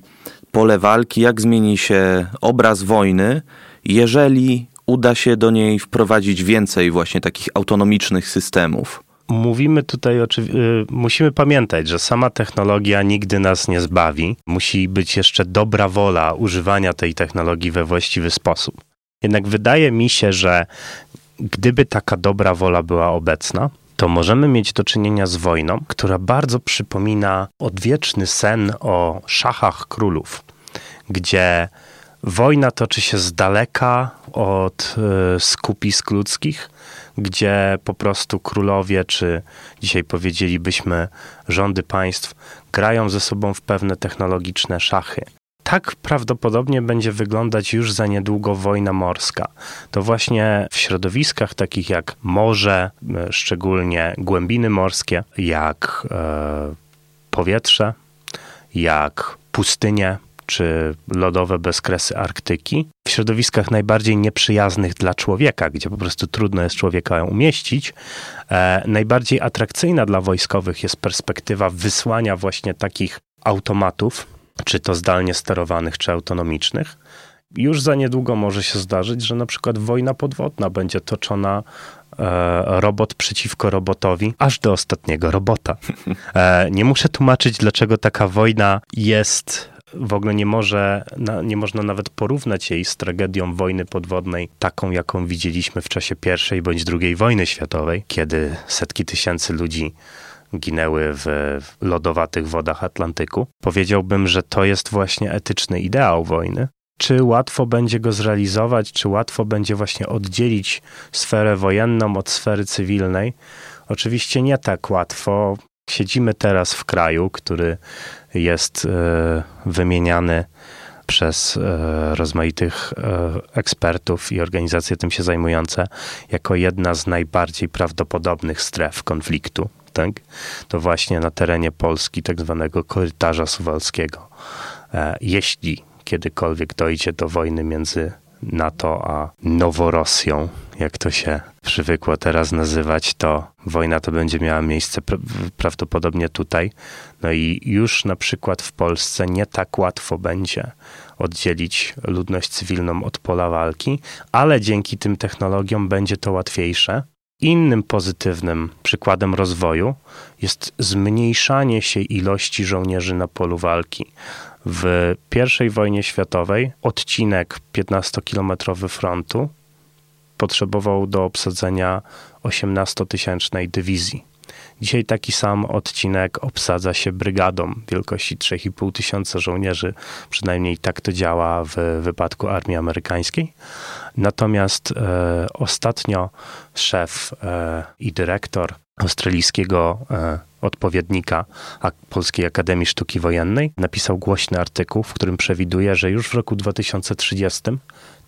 pole walki, jak zmieni się obraz wojny, jeżeli uda się do niej wprowadzić więcej właśnie takich autonomicznych systemów? Mówimy tutaj, oczywiście, musimy pamiętać, że sama technologia nigdy nas nie zbawi. Musi być jeszcze dobra wola używania tej technologii we właściwy sposób. Jednak wydaje mi się, że gdyby taka dobra wola była obecna, to możemy mieć do czynienia z wojną, która bardzo przypomina odwieczny sen o szachach królów, gdzie wojna toczy się z daleka od y, skupisk ludzkich, gdzie po prostu królowie, czy dzisiaj powiedzielibyśmy rządy państw, grają ze sobą w pewne technologiczne szachy tak prawdopodobnie będzie wyglądać już za niedługo wojna morska. To właśnie w środowiskach takich jak morze, e, szczególnie głębiny morskie, jak e, powietrze, jak pustynie czy lodowe bezkresy Arktyki, w środowiskach najbardziej nieprzyjaznych dla człowieka, gdzie po prostu trudno jest człowieka umieścić, e, najbardziej atrakcyjna dla wojskowych jest perspektywa wysłania właśnie takich automatów, czy to zdalnie sterowanych, czy autonomicznych. Już za niedługo może się zdarzyć, że na przykład wojna podwodna będzie toczona e, robot przeciwko robotowi, aż do ostatniego robota. E, nie muszę tłumaczyć, dlaczego taka wojna jest w ogóle nie, może, nie można nawet porównać jej z tragedią wojny podwodnej, taką jaką widzieliśmy w czasie I bądź II wojny światowej, kiedy setki tysięcy ludzi ginęły w lodowatych wodach Atlantyku. Powiedziałbym, że to jest właśnie etyczny ideał wojny. Czy łatwo będzie go zrealizować, czy łatwo będzie właśnie oddzielić sferę wojenną od sfery cywilnej? Oczywiście nie tak łatwo. Siedzimy teraz w kraju, który jest e, wymieniany przez e, rozmaitych e, ekspertów i organizacje tym się zajmujące jako jedna z najbardziej prawdopodobnych stref konfliktu. Tak? To właśnie na terenie Polski, tak zwanego korytarza suwalskiego. Jeśli kiedykolwiek dojdzie do wojny między NATO a Noworosją, jak to się przywykło teraz nazywać, to wojna to będzie miała miejsce prawdopodobnie tutaj. No i już na przykład w Polsce nie tak łatwo będzie oddzielić ludność cywilną od pola walki, ale dzięki tym technologiom będzie to łatwiejsze. Innym pozytywnym przykładem rozwoju jest zmniejszanie się ilości żołnierzy na polu walki. W I wojnie światowej odcinek 15-kilometrowy frontu potrzebował do obsadzenia 18-tysięcznej dywizji. Dzisiaj taki sam odcinek obsadza się brygadą wielkości 3,5 tysiąca żołnierzy. Przynajmniej tak to działa w wypadku armii amerykańskiej. Natomiast e, ostatnio szef e, i dyrektor australijskiego e, odpowiednika Polskiej Akademii Sztuki Wojennej napisał głośny artykuł, w którym przewiduje, że już w roku 2030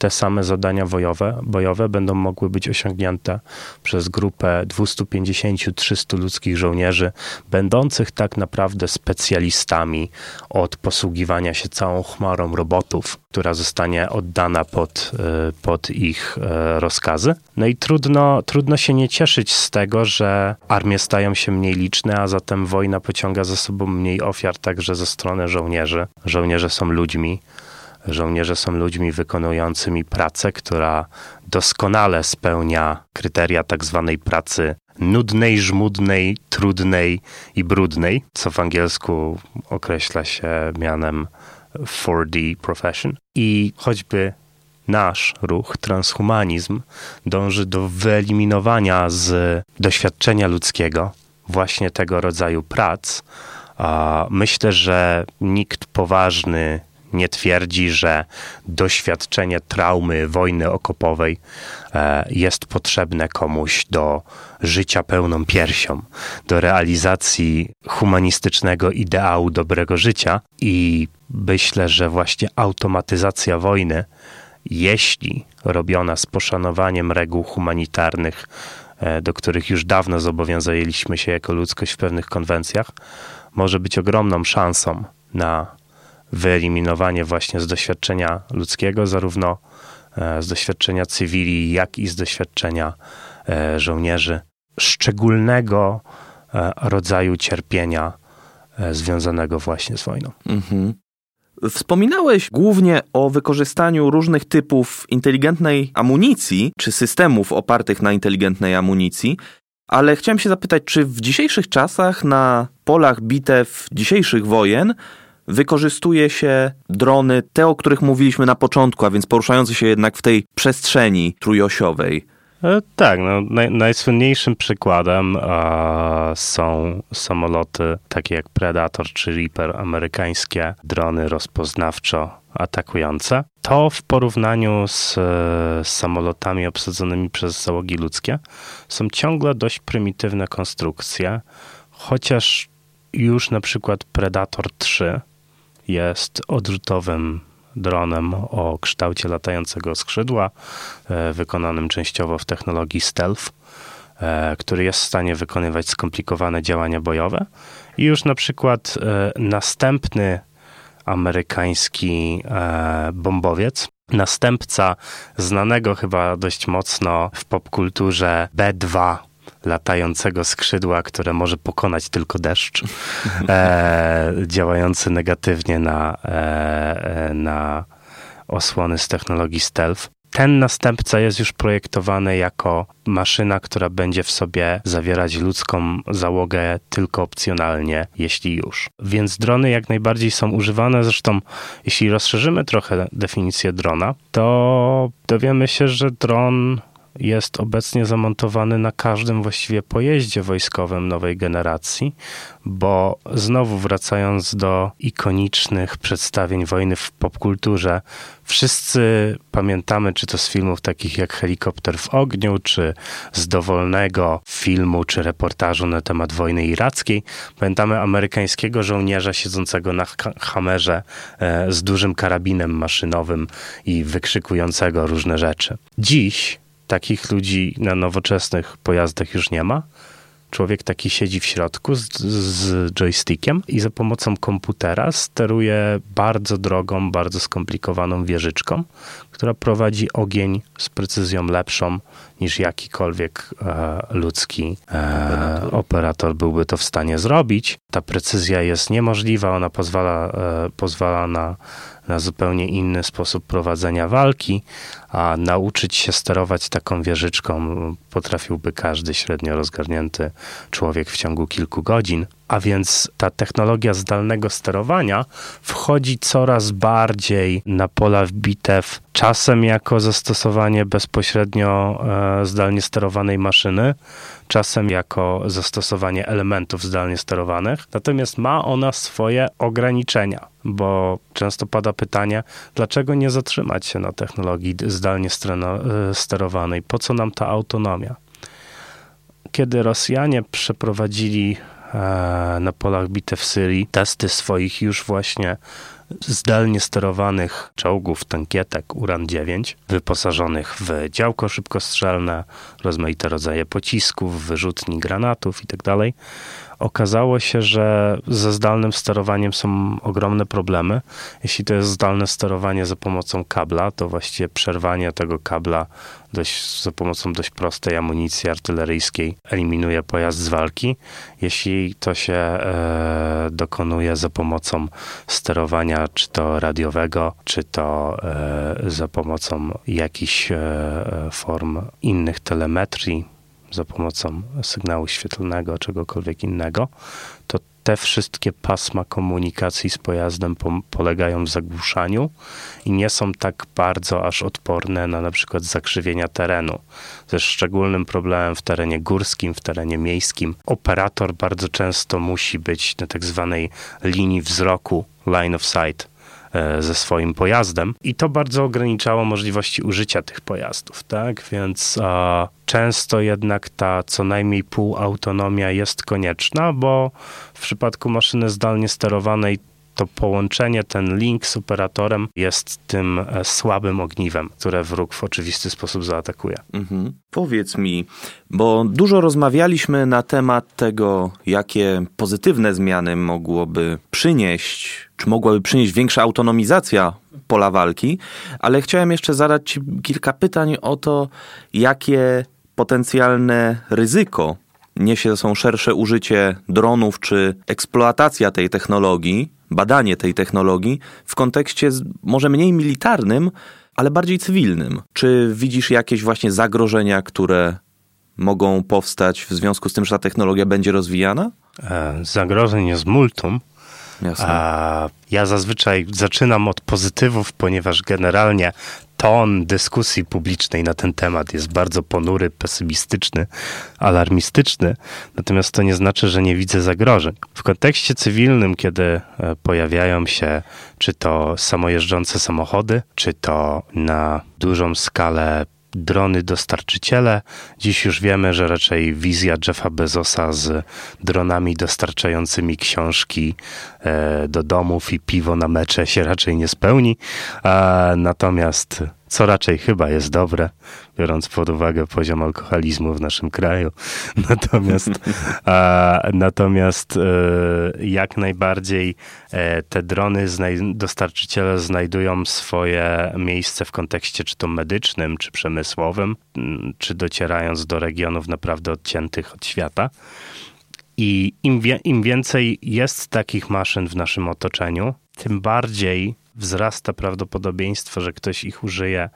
te same zadania bojowe, bojowe będą mogły być osiągnięte przez grupę 250-300 ludzkich żołnierzy, będących tak naprawdę specjalistami od posługiwania się całą chmarą robotów, która zostanie oddana pod, e, pod ich e, rozkazy. No i trudno, trudno się nie cieszyć z tego, że armie stają się mniej liczne, a zatem wojna pociąga za sobą mniej ofiar także ze strony żołnierzy. Żołnierze są ludźmi Żołnierze są ludźmi wykonującymi pracę, która doskonale spełnia kryteria tak zwanej pracy nudnej, żmudnej, trudnej i brudnej, co w angielsku określa się mianem 4D profession. I choćby nasz ruch, transhumanizm, dąży do wyeliminowania z doświadczenia ludzkiego właśnie tego rodzaju prac. Myślę, że nikt poważny nie twierdzi, że doświadczenie traumy wojny okopowej e, jest potrzebne komuś do życia pełną piersią, do realizacji humanistycznego ideału dobrego życia. I myślę, że właśnie automatyzacja wojny, jeśli robiona z poszanowaniem reguł humanitarnych, e, do których już dawno zobowiązaliśmy się jako ludzkość w pewnych konwencjach, może być ogromną szansą na wyeliminowanie właśnie z doświadczenia ludzkiego, zarówno e, z doświadczenia cywili, jak i z doświadczenia e, żołnierzy, szczególnego e, rodzaju cierpienia związanego właśnie z wojną. Mhm. Wspominałeś głównie o wykorzystaniu różnych typów inteligentnej amunicji, czy systemów opartych na inteligentnej amunicji, ale chciałem się zapytać, czy w dzisiejszych czasach na polach bitew dzisiejszych wojen wykorzystuje się drony, te o których mówiliśmy na początku, a więc poruszające się jednak w tej przestrzeni trójosiowej. E, tak, no, naj, najsłynniejszym przykładem e, są samoloty takie jak Predator czy Reaper, amerykańskie drony rozpoznawczo atakujące. To w porównaniu z, z samolotami obsadzonymi przez załogi ludzkie są ciągle dość prymitywne konstrukcje, chociaż już na przykład Predator 3 jest odrzutowym dronem o kształcie latającego skrzydła, e, wykonanym częściowo w technologii stealth. e, który jest w stanie wykonywać skomplikowane działania bojowe. I już na przykład e, następny amerykański bombowiec, następca znanego chyba dość mocno w popkulturze B-2 latającego skrzydła, które może pokonać tylko deszcz, e, działający negatywnie na, e, e, na osłony z technologii stealth. Ten następca jest już projektowany jako maszyna, która będzie w sobie zawierać ludzką załogę tylko opcjonalnie, jeśli już. Więc drony jak najbardziej są używane. Zresztą, jeśli rozszerzymy trochę definicję drona, to dowiemy się, że dron jest obecnie zamontowany na każdym właściwie pojeździe wojskowym nowej generacji, bo znowu wracając do ikonicznych przedstawień wojny w popkulturze, wszyscy pamiętamy, czy to z filmów takich jak Helikopter w ogniu, czy z dowolnego filmu, czy reportażu na temat wojny irackiej, pamiętamy amerykańskiego żołnierza siedzącego na hamerze e, z dużym karabinem maszynowym i wykrzykującego różne rzeczy. Dziś takich ludzi na nowoczesnych pojazdach już nie ma. Człowiek taki siedzi w środku z, z joystickiem i za pomocą komputera steruje bardzo drogą, bardzo skomplikowaną wieżyczką, która prowadzi ogień z precyzją lepszą niż jakikolwiek e, ludzki e, operator. byłby to w stanie zrobić. Ta precyzja jest niemożliwa, ona pozwala, e, pozwala na na zupełnie inny sposób prowadzenia walki, a nauczyć się sterować taką wieżyczką potrafiłby każdy średnio rozgarnięty człowiek w ciągu kilku godzin. A więc ta technologia zdalnego sterowania wchodzi coraz bardziej na pola bitew, czasem jako zastosowanie bezpośrednio e, zdalnie sterowanej maszyny, czasem jako zastosowanie elementów zdalnie sterowanych. Natomiast ma ona swoje ograniczenia, bo często pada pytanie, dlaczego nie zatrzymać się na technologii zdalnie e, sterowanej? Po co nam ta autonomia? Kiedy Rosjanie przeprowadzili e, na polach bitew w Syrii testy swoich już właśnie zdalnie sterowanych czołgów, tankietek Uran-9, wyposażonych w działko szybkostrzelne, rozmaite rodzaje pocisków, wyrzutni granatów itd. Okazało się, że ze zdalnym sterowaniem są ogromne problemy. Jeśli to jest zdalne sterowanie za pomocą kabla, to właściwie przerwanie tego kabla dość, za pomocą dość prostej amunicji artyleryjskiej eliminuje pojazd z walki. Jeśli to się e, dokonuje za pomocą sterowania, czy to radiowego, czy to e, za pomocą jakichś e, form innych telemetrii, za pomocą sygnału świetlnego, czegokolwiek innego, to te wszystkie pasma komunikacji z pojazdem po, polegają w zagłuszaniu i nie są tak bardzo aż odporne na na przykład zakrzywienia terenu. Ze szczególnym problemem w terenie górskim, w terenie miejskim. Operator bardzo często musi być na tak zwanej linii wzroku, line of sight, ze swoim pojazdem i to bardzo ograniczało możliwości użycia tych pojazdów, tak? Więc często jednak ta co najmniej półautonomia jest konieczna, bo w przypadku maszyny zdalnie sterowanej to połączenie, ten link z operatorem jest tym e, słabym ogniwem, które wróg w oczywisty sposób zaatakuje. Mhm. Powiedz mi, bo dużo rozmawialiśmy na temat tego, jakie pozytywne zmiany mogłoby przynieść, czy mogłaby przynieść większa autonomizacja pola walki, ale chciałem jeszcze zadać Ci kilka pytań o to, jakie potencjalne ryzyko niesie ze sobą szersze użycie dronów czy eksploatacja tej technologii badanie tej technologii w kontekście może mniej militarnym, ale bardziej cywilnym. Czy widzisz jakieś właśnie zagrożenia, które mogą powstać w związku z tym, że ta technologia będzie rozwijana? E, zagrożeń jest multum. Jasne. ja zazwyczaj zaczynam od pozytywów, ponieważ generalnie ton dyskusji publicznej na ten temat jest bardzo ponury, pesymistyczny, alarmistyczny, natomiast to nie znaczy, że nie widzę zagrożeń. W kontekście cywilnym, kiedy e, pojawiają się czy to samojeżdżące samochody, czy to na dużą skalę drony dostarczyciele. Dziś już wiemy, że raczej wizja Jeffa Bezosa z dronami dostarczającymi książki e, do domów i piwo na mecze się raczej nie spełni. Natomiast co raczej chyba jest dobre, biorąc pod uwagę poziom alkoholizmu w naszym kraju. Natomiast, a, natomiast e, jak najbardziej e, te drony znaj- dostarczyciele znajdują swoje miejsce w kontekście czy to medycznym, czy przemysłowym, czy docierając do regionów naprawdę odciętych od świata. I im, wie, im więcej jest takich maszyn w naszym otoczeniu, tym bardziej wzrasta prawdopodobieństwo, że ktoś ich użyje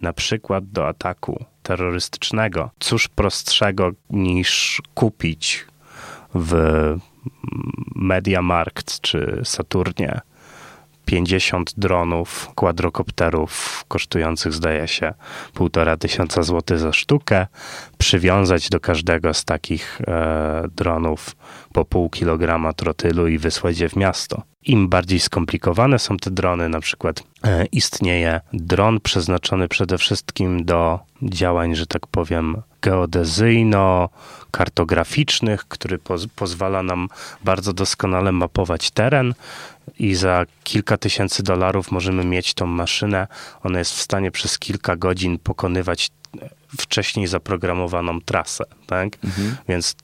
na przykład do ataku terrorystycznego. Cóż prostszego niż kupić w Mediamarkt czy Saturnie 50 dronów, kwadrokopterów kosztujących zdaje się półtora tysiąca złotych za sztukę, przywiązać do każdego z takich e, dronów po pół kilograma trotylu i wysłać je w miasto. Im bardziej skomplikowane są te drony, na przykład e, istnieje dron przeznaczony przede wszystkim do działań, że tak powiem, geodezyjno-kartograficznych, który poz pozwala nam bardzo doskonale mapować teren i za kilka tysięcy dolarów możemy mieć tą maszynę. Ona jest w stanie przez kilka godzin pokonywać wcześniej zaprogramowaną trasę, tak? Mhm. Więc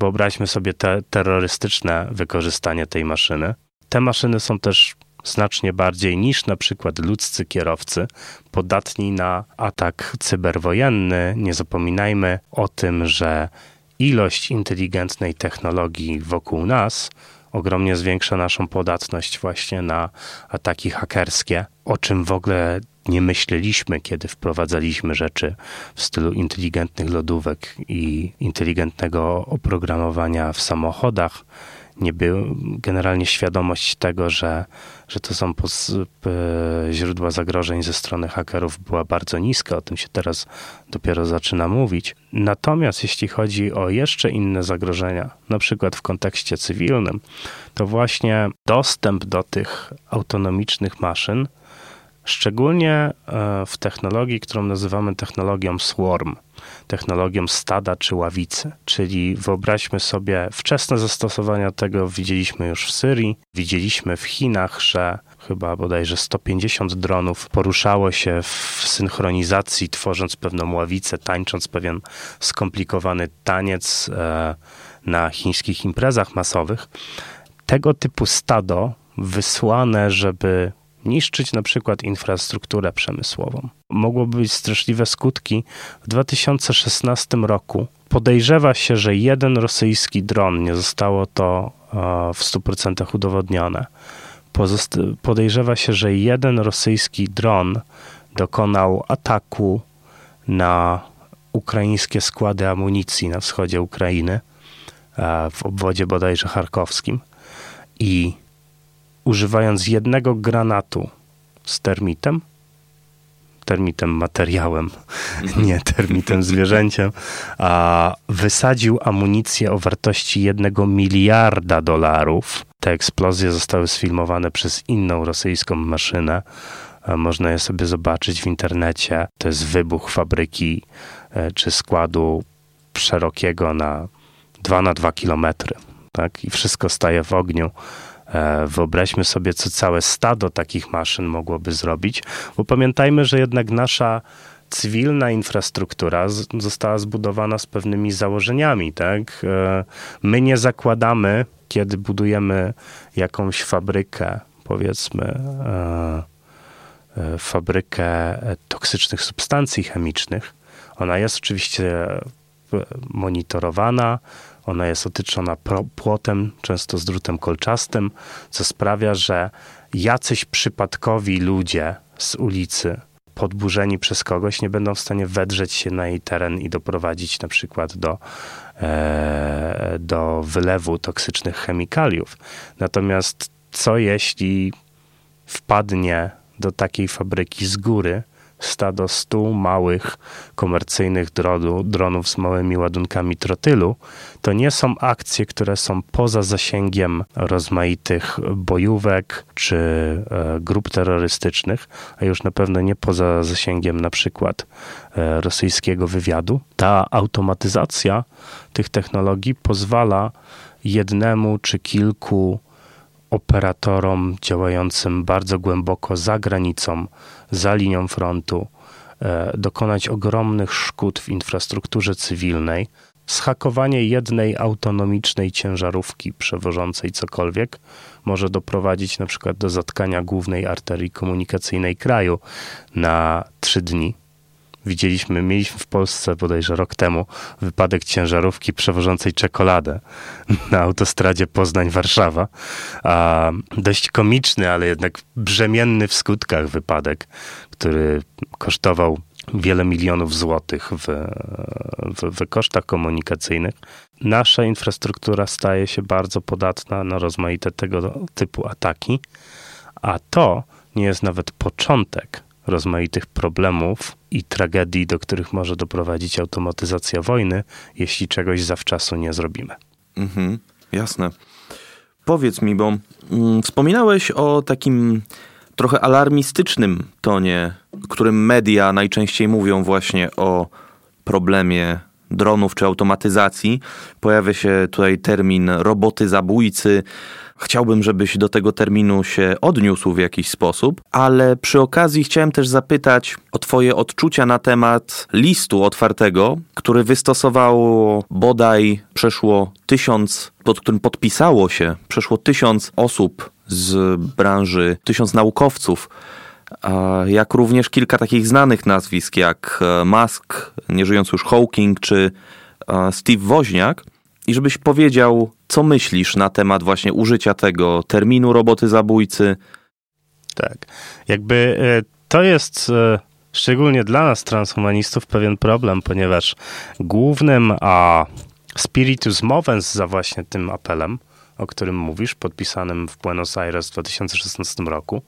wyobraźmy sobie te terrorystyczne wykorzystanie tej maszyny. Te maszyny są też znacznie bardziej niż na przykład ludzcy kierowcy podatni na atak cyberwojenny. Nie zapominajmy o tym, że ilość inteligentnej technologii wokół nas ogromnie zwiększa naszą podatność właśnie na ataki hakerskie, o czym w ogóle nie myśleliśmy, kiedy wprowadzaliśmy rzeczy w stylu inteligentnych lodówek i inteligentnego oprogramowania w samochodach nie był, generalnie świadomość tego, że, że to są pos, źródła zagrożeń ze strony hakerów była bardzo niska. O tym się teraz dopiero zaczyna mówić. Natomiast jeśli chodzi o jeszcze inne zagrożenia, na przykład w kontekście cywilnym, to właśnie dostęp do tych autonomicznych maszyn, szczególnie e, w technologii, którą nazywamy technologią swarm, technologią stada czy ławicy. Czyli wyobraźmy sobie wczesne zastosowania tego widzieliśmy już w Syrii, widzieliśmy w Chinach, że chyba bodajże 150 dronów poruszało się w synchronizacji, tworząc pewną ławicę, tańcząc pewien skomplikowany taniec e, na chińskich imprezach masowych. Tego typu stado wysłane, żeby niszczyć na przykład infrastrukturę przemysłową. Mogłoby być straszliwe skutki. W 2016 roku podejrzewa się, że jeden rosyjski dron, nie zostało to e, w 100% udowodnione, podejrzewa się, że jeden rosyjski dron dokonał ataku na ukraińskie składy amunicji na wschodzie Ukrainy, e, w obwodzie bodajże charkowskim. I używając jednego granatu z termitem, termitem materiałem, nie termitem zwierzęciem, a wysadził amunicję o wartości jednego miliarda dolarów. Te eksplozje zostały sfilmowane przez inną rosyjską maszynę. Można je sobie zobaczyć w internecie. To jest wybuch fabryki e, czy składu szerokiego na 2 na 2 kilometry. Tak? I wszystko staje w ogniu. E, wyobraźmy sobie, co całe stado takich maszyn mogłoby zrobić, bo pamiętajmy, że jednak nasza cywilna infrastruktura została zbudowana z pewnymi założeniami, tak? E, my nie zakładamy, kiedy budujemy jakąś fabrykę, powiedzmy, e, fabrykę toksycznych substancji chemicznych. Ona jest oczywiście monitorowana, ona jest otyczona płotem, często z drutem kolczastym, co sprawia, że jacyś przypadkowi ludzie z ulicy, podburzeni przez kogoś, nie będą w stanie wedrzeć się na jej teren i doprowadzić na przykład do, e, do wylewu toksycznych chemikaliów. Natomiast co jeśli wpadnie do takiej fabryki z góry stado stu małych komercyjnych dronu, dronów z małymi ładunkami trotylu, to nie są akcje, które są poza zasięgiem rozmaitych bojówek czy e, grup terrorystycznych, a już na pewno nie poza zasięgiem na przykład e, rosyjskiego wywiadu. Ta automatyzacja tych technologii pozwala jednemu czy kilku operatorom działającym bardzo głęboko za granicą, za linią frontu, dokonać ogromnych szkód w infrastrukturze cywilnej. Schakowanie jednej autonomicznej ciężarówki przewożącej cokolwiek może doprowadzić na przykład do zatkania głównej arterii komunikacyjnej kraju na trzy dni widzieliśmy, mieliśmy w Polsce bodajże rok temu wypadek ciężarówki przewożącej czekoladę na autostradzie Poznań-Warszawa. Dość komiczny, ale jednak brzemienny w skutkach wypadek, który kosztował wiele milionów złotych w, w, w, kosztach komunikacyjnych. Nasza infrastruktura staje się bardzo podatna na rozmaite tego typu ataki, a to nie jest nawet początek rozmaitych problemów i tragedii, do których może doprowadzić automatyzacja wojny, jeśli czegoś zawczasu nie zrobimy. Mhm, jasne. Powiedz mi, bo mm, wspominałeś o takim trochę alarmistycznym tonie, którym media najczęściej mówią właśnie o problemie dronów czy automatyzacji. Pojawia się tutaj termin roboty zabójcy. Chciałbym, żebyś do tego terminu się odniósł w jakiś sposób, ale przy okazji chciałem też zapytać o Twoje odczucia na temat listu otwartego, który wystosowało bodaj przeszło tysiąc, pod którym podpisało się przeszło tysiąc osób z branży, tysiąc naukowców jak również kilka takich znanych nazwisk jak e, Musk, nieżyjący już Hawking czy e, Steve Woźniak i żebyś powiedział, co myślisz na temat właśnie użycia tego terminu roboty zabójcy. Tak, jakby e, to jest szczególnie dla nas transhumanistów pewien problem, ponieważ głównym a spiritus movens za właśnie tym apelem o którym mówisz, podpisanym w Buenos Aires w 2016 roku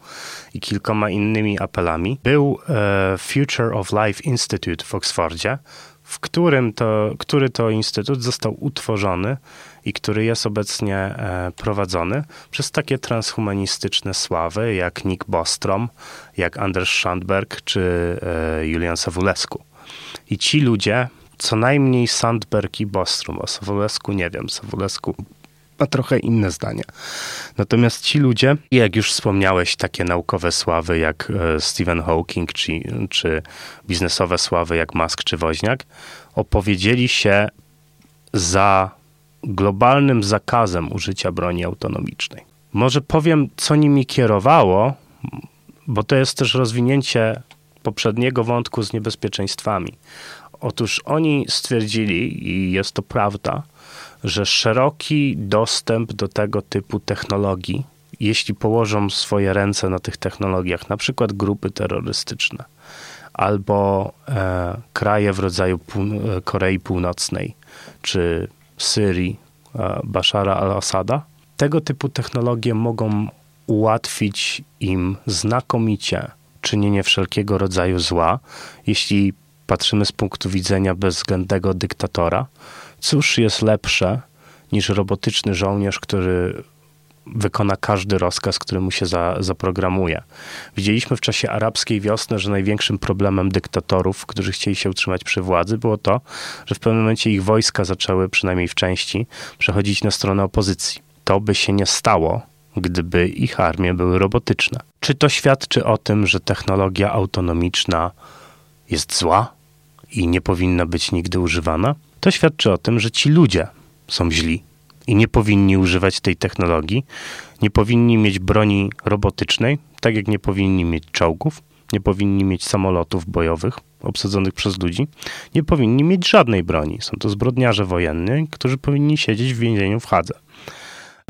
i kilkoma innymi apelami, był e, Future of Life Institute w Oksfordzie, w którym to, który to instytut został utworzony i który jest obecnie e, prowadzony przez takie transhumanistyczne sławy jak Nick Bostrom, jak Anders Sandberg czy e, Julian Savulescu. I ci ludzie, co najmniej Sandberg i Bostrom, o Savulescu nie wiem, Savulescu ma trochę inne zdanie. Natomiast ci ludzie, jak już wspomniałeś, takie naukowe sławy jak e, Stephen Hawking, czy, czy biznesowe sławy jak Musk czy Woźniak, opowiedzieli się za globalnym zakazem użycia broni autonomicznej. Może powiem, co nimi kierowało, bo to jest też rozwinięcie poprzedniego wątku z niebezpieczeństwami. Otóż oni stwierdzili, i jest to prawda, że szeroki dostęp do tego typu technologii, jeśli położą swoje ręce na tych technologiach, na przykład grupy terrorystyczne albo e, kraje w rodzaju Pół e, Korei Północnej czy Syrii e, Bashara al-Assada, tego typu technologie mogą ułatwić im znakomicie czynienie wszelkiego rodzaju zła, jeśli patrzymy z punktu widzenia bezwzględnego dyktatora, Cóż jest lepsze niż robotyczny żołnierz, który wykona każdy rozkaz, który mu się za, zaprogramuje. Widzieliśmy w czasie arabskiej wiosny, że największym problemem dyktatorów, którzy chcieli się utrzymać przy władzy, było to, że w pewnym momencie ich wojska zaczęły, przynajmniej w części, przechodzić na stronę opozycji. To by się nie stało, gdyby ich armie były robotyczne. Czy to świadczy o tym, że technologia autonomiczna jest zła i nie powinna być nigdy używana? To świadczy o tym, że ci ludzie są źli i nie powinni używać tej technologii, nie powinni mieć broni robotycznej, tak jak nie powinni mieć czołgów, nie powinni mieć samolotów bojowych obsadzonych przez ludzi, nie powinni mieć żadnej broni. Są to zbrodniarze wojenni, którzy powinni siedzieć w więzieniu w Hadze.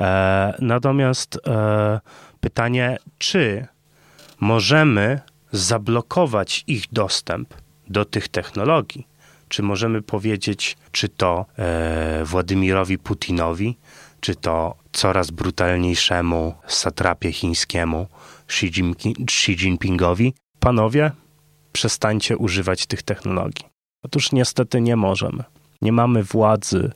E, natomiast e, pytanie, czy możemy zablokować ich dostęp do tych technologii? Czy możemy powiedzieć, czy to e, Władimirowi Putinowi, czy to coraz brutalniejszemu satrapie chińskiemu Xi, Jinpingowi, panowie, przestańcie używać tych technologii. Otóż niestety nie możemy. Nie mamy władzy,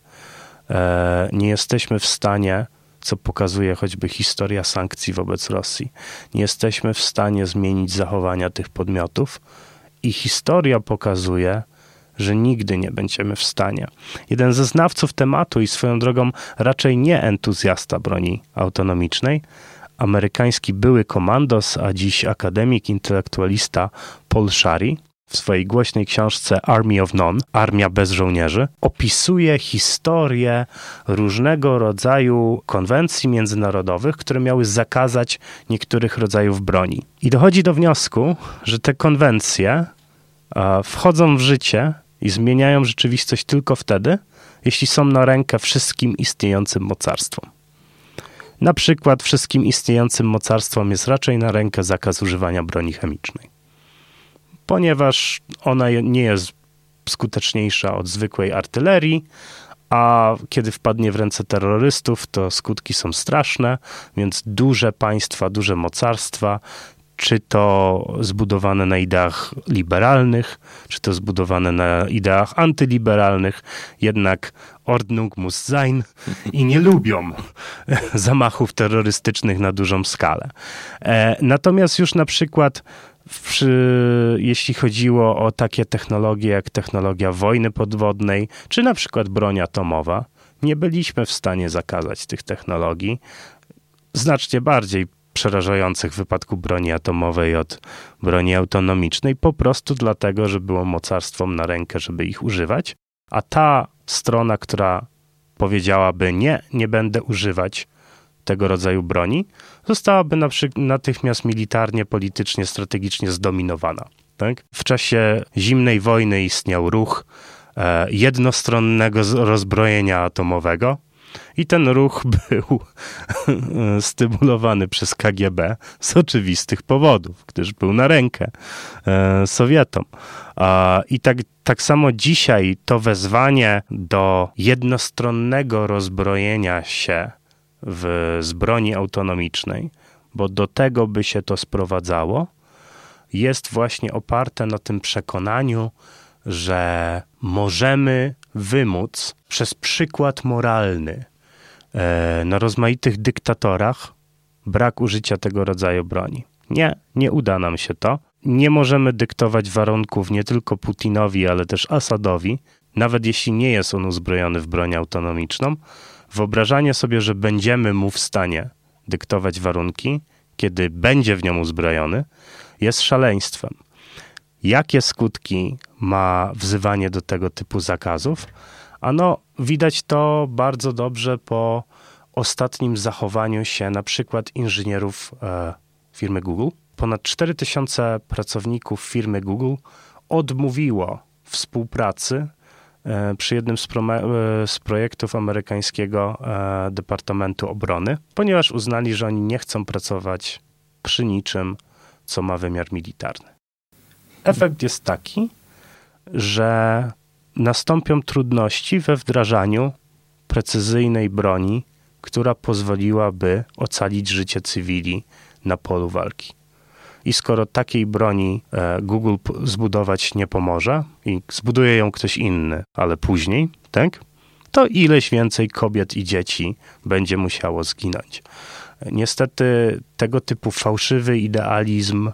e, nie jesteśmy w stanie, co pokazuje choćby historia sankcji wobec Rosji, nie jesteśmy w stanie zmienić zachowania tych podmiotów i historia pokazuje, że nigdy nie będziemy w stanie. Jeden ze znawców tematu i swoją drogą raczej nie entuzjasta broni autonomicznej, amerykański były komandos, a dziś akademik, intelektualista Paul Shari, w swojej głośnej książce Army of None, Armia bez żołnierzy, opisuje historię różnego rodzaju konwencji międzynarodowych, które miały zakazać niektórych rodzajów broni. I dochodzi do wniosku, że te konwencje wchodzą w życie i zmieniają rzeczywistość tylko wtedy, jeśli są na rękę wszystkim istniejącym mocarstwom. Na przykład wszystkim istniejącym mocarstwom jest raczej na rękę zakaz używania broni chemicznej, ponieważ ona nie jest skuteczniejsza od zwykłej artylerii, a kiedy wpadnie w ręce terrorystów, to skutki są straszne, więc duże państwa, duże mocarstwa czy to zbudowane na ideach liberalnych, czy to zbudowane na ideach antyliberalnych, jednak Ordnung muss sein i nie lubią zamachów terrorystycznych na dużą skalę. E, natomiast już na przykład przy, jeśli chodziło o takie technologie jak technologia wojny podwodnej, czy na przykład broń atomowa, nie byliśmy w stanie zakazać tych technologii. Znacznie bardziej przerażających w wypadku broni atomowej od broni autonomicznej, po prostu dlatego, że było mocarstwom na rękę, żeby ich używać. A ta strona, która powiedziałaby nie, nie będę używać tego rodzaju broni, zostałaby natychmiast militarnie, politycznie, strategicznie zdominowana. Tak? W czasie zimnej wojny istniał ruch e, jednostronnego rozbrojenia atomowego, i ten ruch był stymulowany przez KGB z oczywistych powodów, gdyż był na rękę e, Sowietom. I tak, tak samo dzisiaj to wezwanie do jednostronnego rozbrojenia się w, z broni autonomicznej, bo do tego by się to sprowadzało, jest właśnie oparte na tym przekonaniu, że możemy wymóc przez przykład moralny e, na rozmaitych dyktatorach brak użycia tego rodzaju broni. Nie, nie uda nam się to. Nie możemy dyktować warunków nie tylko Putinowi, ale też Asadowi, nawet jeśli nie jest on uzbrojony w broń autonomiczną. Wyobrażanie sobie, że będziemy mu w stanie dyktować warunki, kiedy będzie w nią uzbrojony, jest szaleństwem. Jakie skutki ma wzywanie do tego typu zakazów? Ano, widać to bardzo dobrze po ostatnim zachowaniu się na przykład inżynierów e, firmy Google. Ponad 4000 pracowników firmy Google odmówiło współpracy e, przy jednym z, e, z, projektów amerykańskiego e, Departamentu Obrony, ponieważ uznali, że oni nie chcą pracować przy niczym, co ma wymiar militarny. Efekt jest taki, że nastąpią trudności we wdrażaniu precyzyjnej broni, która pozwoliłaby ocalić życie cywili na polu walki. I skoro takiej broni e, Google zbudować nie pomoże i zbuduje ją ktoś inny, ale później, tak? To ileś więcej kobiet i dzieci będzie musiało zginąć. Niestety tego typu fałszywy idealizm,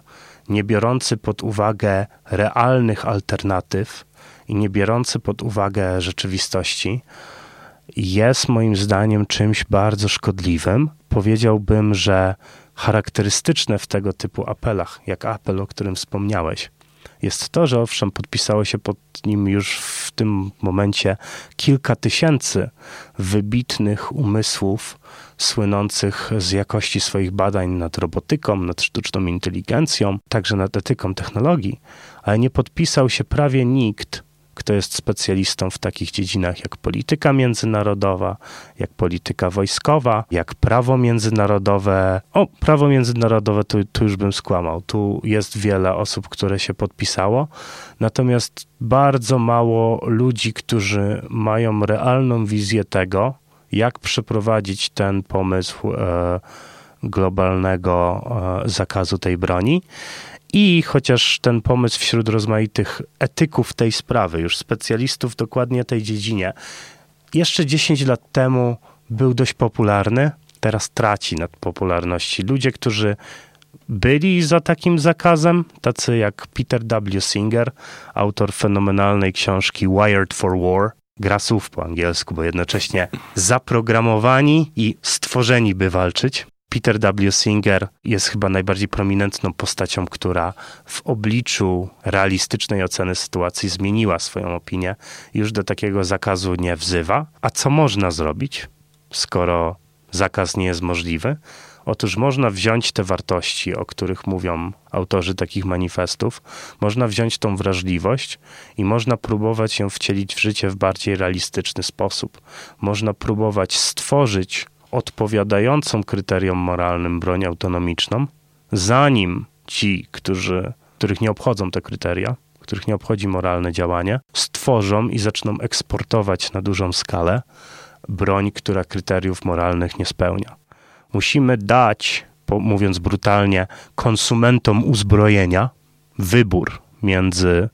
nie biorący pod uwagę realnych alternatyw, i nie biorący pod uwagę rzeczywistości, jest moim zdaniem czymś bardzo szkodliwym. Powiedziałbym, że charakterystyczne w tego typu apelach, jak apel, o którym wspomniałeś, jest to, że owszem, podpisało się pod nim już w tym momencie kilka tysięcy wybitnych umysłów słynących z jakości swoich badań nad robotyką, nad sztuczną inteligencją, także nad etyką technologii, ale nie podpisał się prawie nikt kto jest specjalistą w takich dziedzinach jak polityka międzynarodowa, jak polityka wojskowa, jak prawo międzynarodowe. O, prawo międzynarodowe tu, tu już bym skłamał. Tu jest wiele osób, które się podpisało, natomiast bardzo mało ludzi, którzy mają realną wizję tego, jak przeprowadzić ten pomysł e, globalnego e, zakazu tej broni. I chociaż ten pomysł wśród rozmaitych etyków tej sprawy, już specjalistów dokładnie tej dziedzinie, jeszcze 10 lat temu był dość popularny, teraz traci nad popularności. Ludzie, którzy byli za takim zakazem, tacy jak Peter W. Singer, autor fenomenalnej książki Wired for War, gra słów po angielsku, bo jednocześnie zaprogramowani i stworzeni, by walczyć. Peter W. Singer jest chyba najbardziej prominentną postacią, która w obliczu realistycznej oceny sytuacji zmieniła swoją opinię. Już do takiego zakazu nie wzywa. A co można zrobić, skoro zakaz nie jest możliwy? Otóż można wziąć te wartości, o których mówią autorzy takich manifestów, można wziąć tą wrażliwość i można próbować ją wcielić w życie w bardziej realistyczny sposób. Można próbować stworzyć odpowiadającą kryteriom moralnym broń autonomiczną, zanim ci, którzy, których nie obchodzą te kryteria, których nie obchodzi moralne działanie, stworzą i zaczną eksportować na dużą skalę broń, która kryteriów moralnych nie spełnia. Musimy dać, mówiąc brutalnie, konsumentom uzbrojenia wybór między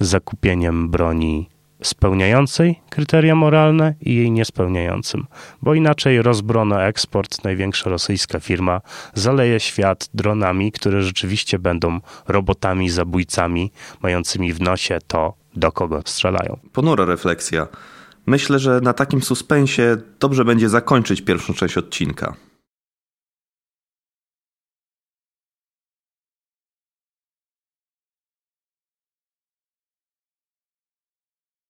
zakupieniem broni spełniającej kryteria moralne i jej niespełniającym, bo inaczej Rozbrono Eksport, największa rosyjska firma, zaleje świat dronami, które rzeczywiście będą robotami, zabójcami, mającymi w nosie to, do kogo strzelają. Ponura refleksja. Myślę, że na takim suspensie dobrze będzie zakończyć pierwszą część odcinka.